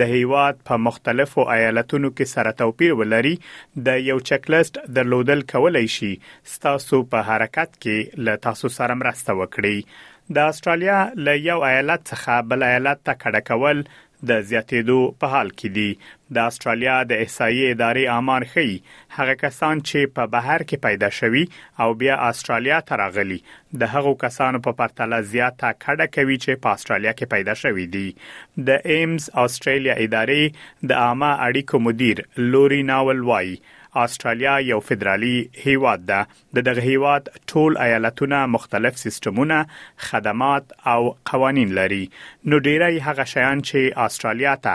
د هیواد په مختلفو ایالتونو کې سره توپیر ولري، د یو چک لیست درلودل کولی شي ستاسو په حرکت کې له تاسو سره مرسته وکړي. د اسټرالیا له یو ایالت څخه بل ایالت ته کډه کول د زیاتیدو په حال کې دي. د اسټرالیا د احصایې ادارې آمار ښيي، هغه کسان چې په بهر کې پیدا شوي او بیا اسټرالیا ته راغلي د هغو کسانو په پرتله زیاته کډه کوي چې په استرالیا کې پیدا شوي دي. د ایمز استرالیا ادارې د عامه اړیکو مدیر لوري ناول وایي، استرالیا یو فدرالي هیواد ده، د دغه هیواد ټول ایالتونه مختلف سیستمونه، خدمات او قوانین لري، نو ډیری هغه شیان چې استرالیا ته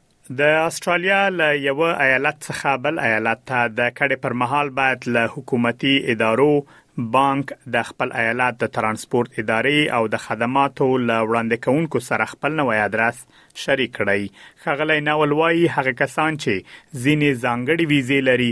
د استرالیا له یو ایالت څخه بل ایالت ته د کډې پر مهال باید له حکومتي ادارو بانک د خپل ایالت د ترانسپورت ادارې او د خدماتو له وړاندې کوونکو سره خپل نوی ادرس شریک کړئ خغلی نول وایي هغه کسان چې ځینې ځانګړي ویزې لري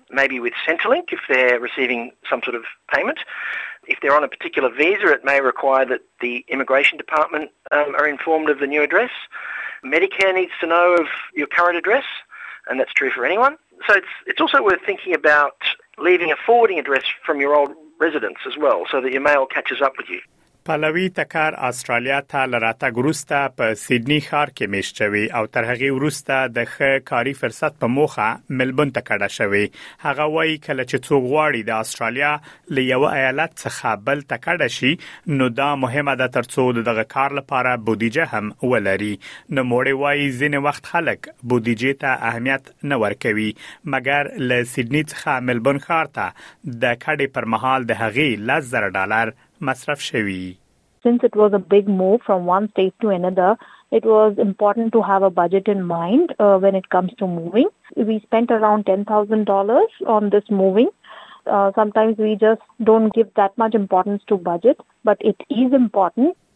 maybe with Centrelink if they're receiving some sort of payment. If they're on a particular visa, it may require that the immigration department um, are informed of the new address. Medicare needs to know of your current address, and that's true for anyone. So it's, it's also worth thinking about leaving a forwarding address from your old residence as well so that your mail catches up with you. پلوي تکر استرالیا ته له راتګ وروسته په سیدني ښار کې میشت شوی او تر هغه وروسته د ښه کاري فرصت په موخه ملبون ته کډه شوی هغه وایي کله چې څوک غواړي د استرالیا له یو ایالت څخه بل ته کډه شي نو دا مهمه ده ترڅو دغه کار لپاره بودیجه هم ولري نو موړې وایي ځینې وخت خلک بودیجه ته اهمیت نه ورکوي مګر له سیدني څخه ملبون ښار ته د کډې پر مهال د هغې 10000 ډالر مصرف شوي since it was a big move from one state to another, it was important to have a budget in mind uh, when it comes to moving. We spent around $10,000 on this moving. Uh, sometimes we just don't give that much importance to budget, but it is important.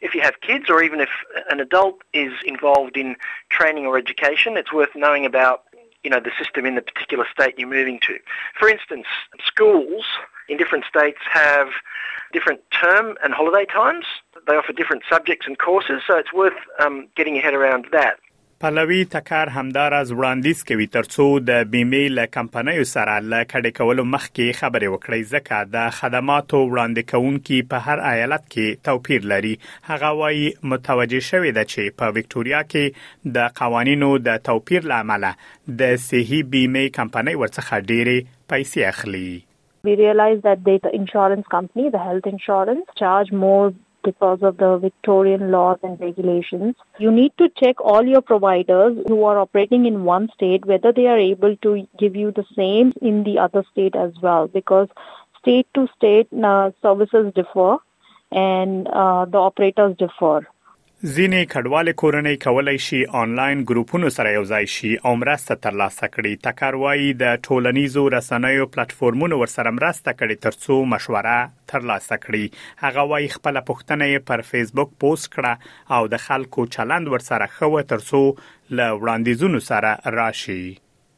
If you have kids or even if an adult is involved in training or education, it's worth knowing about you know, the system in the particular state you're moving to. For instance, schools in different states have different term and holiday times. They offer different subjects and courses, so it's worth um, getting your head around that. پلوي تکر همداراز وړاندیز کوي ترڅو د بیمې له کمپنیو سره له کډې کولو مخکې خبرې وکړئ ځکه د خدماتو وړاندې کوونکي په هر ایالت کې توپیر لري هغه وايي متوجه شوې ده چې په وکټوریا کې د قوانینو د توپیر له امله د صحي بیمې کمپنۍ ورڅخه ډېرې پیسې اخلي We realized that the insurance company, the health insurance, charge more because of the Victorian laws and regulations. You need to check all your providers who are operating in one state whether they are able to give you the same in the other state as well because state to state uh, services differ and uh, the operators differ. ځینې کډوالې کورنۍ کولای شي آنلاین ګروپونو سره یو ځای شي او مرسته ترلاسه کړي تکر وایي د ټولنیزو رسنیو پلیټفارمونو ورسره مرسته کړي ترڅو مشوره ترلاسه کړي هغه وایي خپل پښتنه پر فیسبوک پوسټ کړه او د خلکو چلند ورسره خو ترڅو له وړاندیزونو سره راشي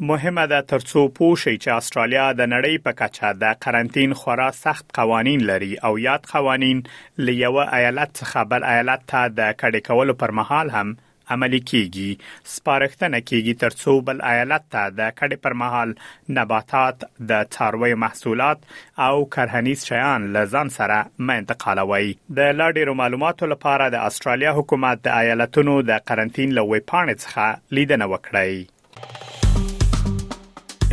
مهمه ده تر څو پوه شئ چې استرالیا د نړۍ په کچه د قرنطین خورا سخت قوانین لري او یاد قوانین له یو ایالت څخه بل ایالت ته د کډې کولو پر مهال هم عملی کیږي سپارښتنه کیږي تر څو بل ایالت ته د کډې پر مهال نباتات د څاروي محصولات او کرهنیز شیان له ځان سره مې انتقالوي د لا ډیرو معلوماتو لپاره د استرالیا حکومت د ایالتونو د قرنطین له ویب پاڼې څخه لیدنه وکړئ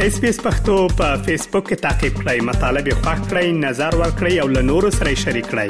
اس پی اس پختو په فیسبوک کې تا کې پلی مطلب یو فاک کړئ نظر ور کړئ او له نورو سره شریک کړئ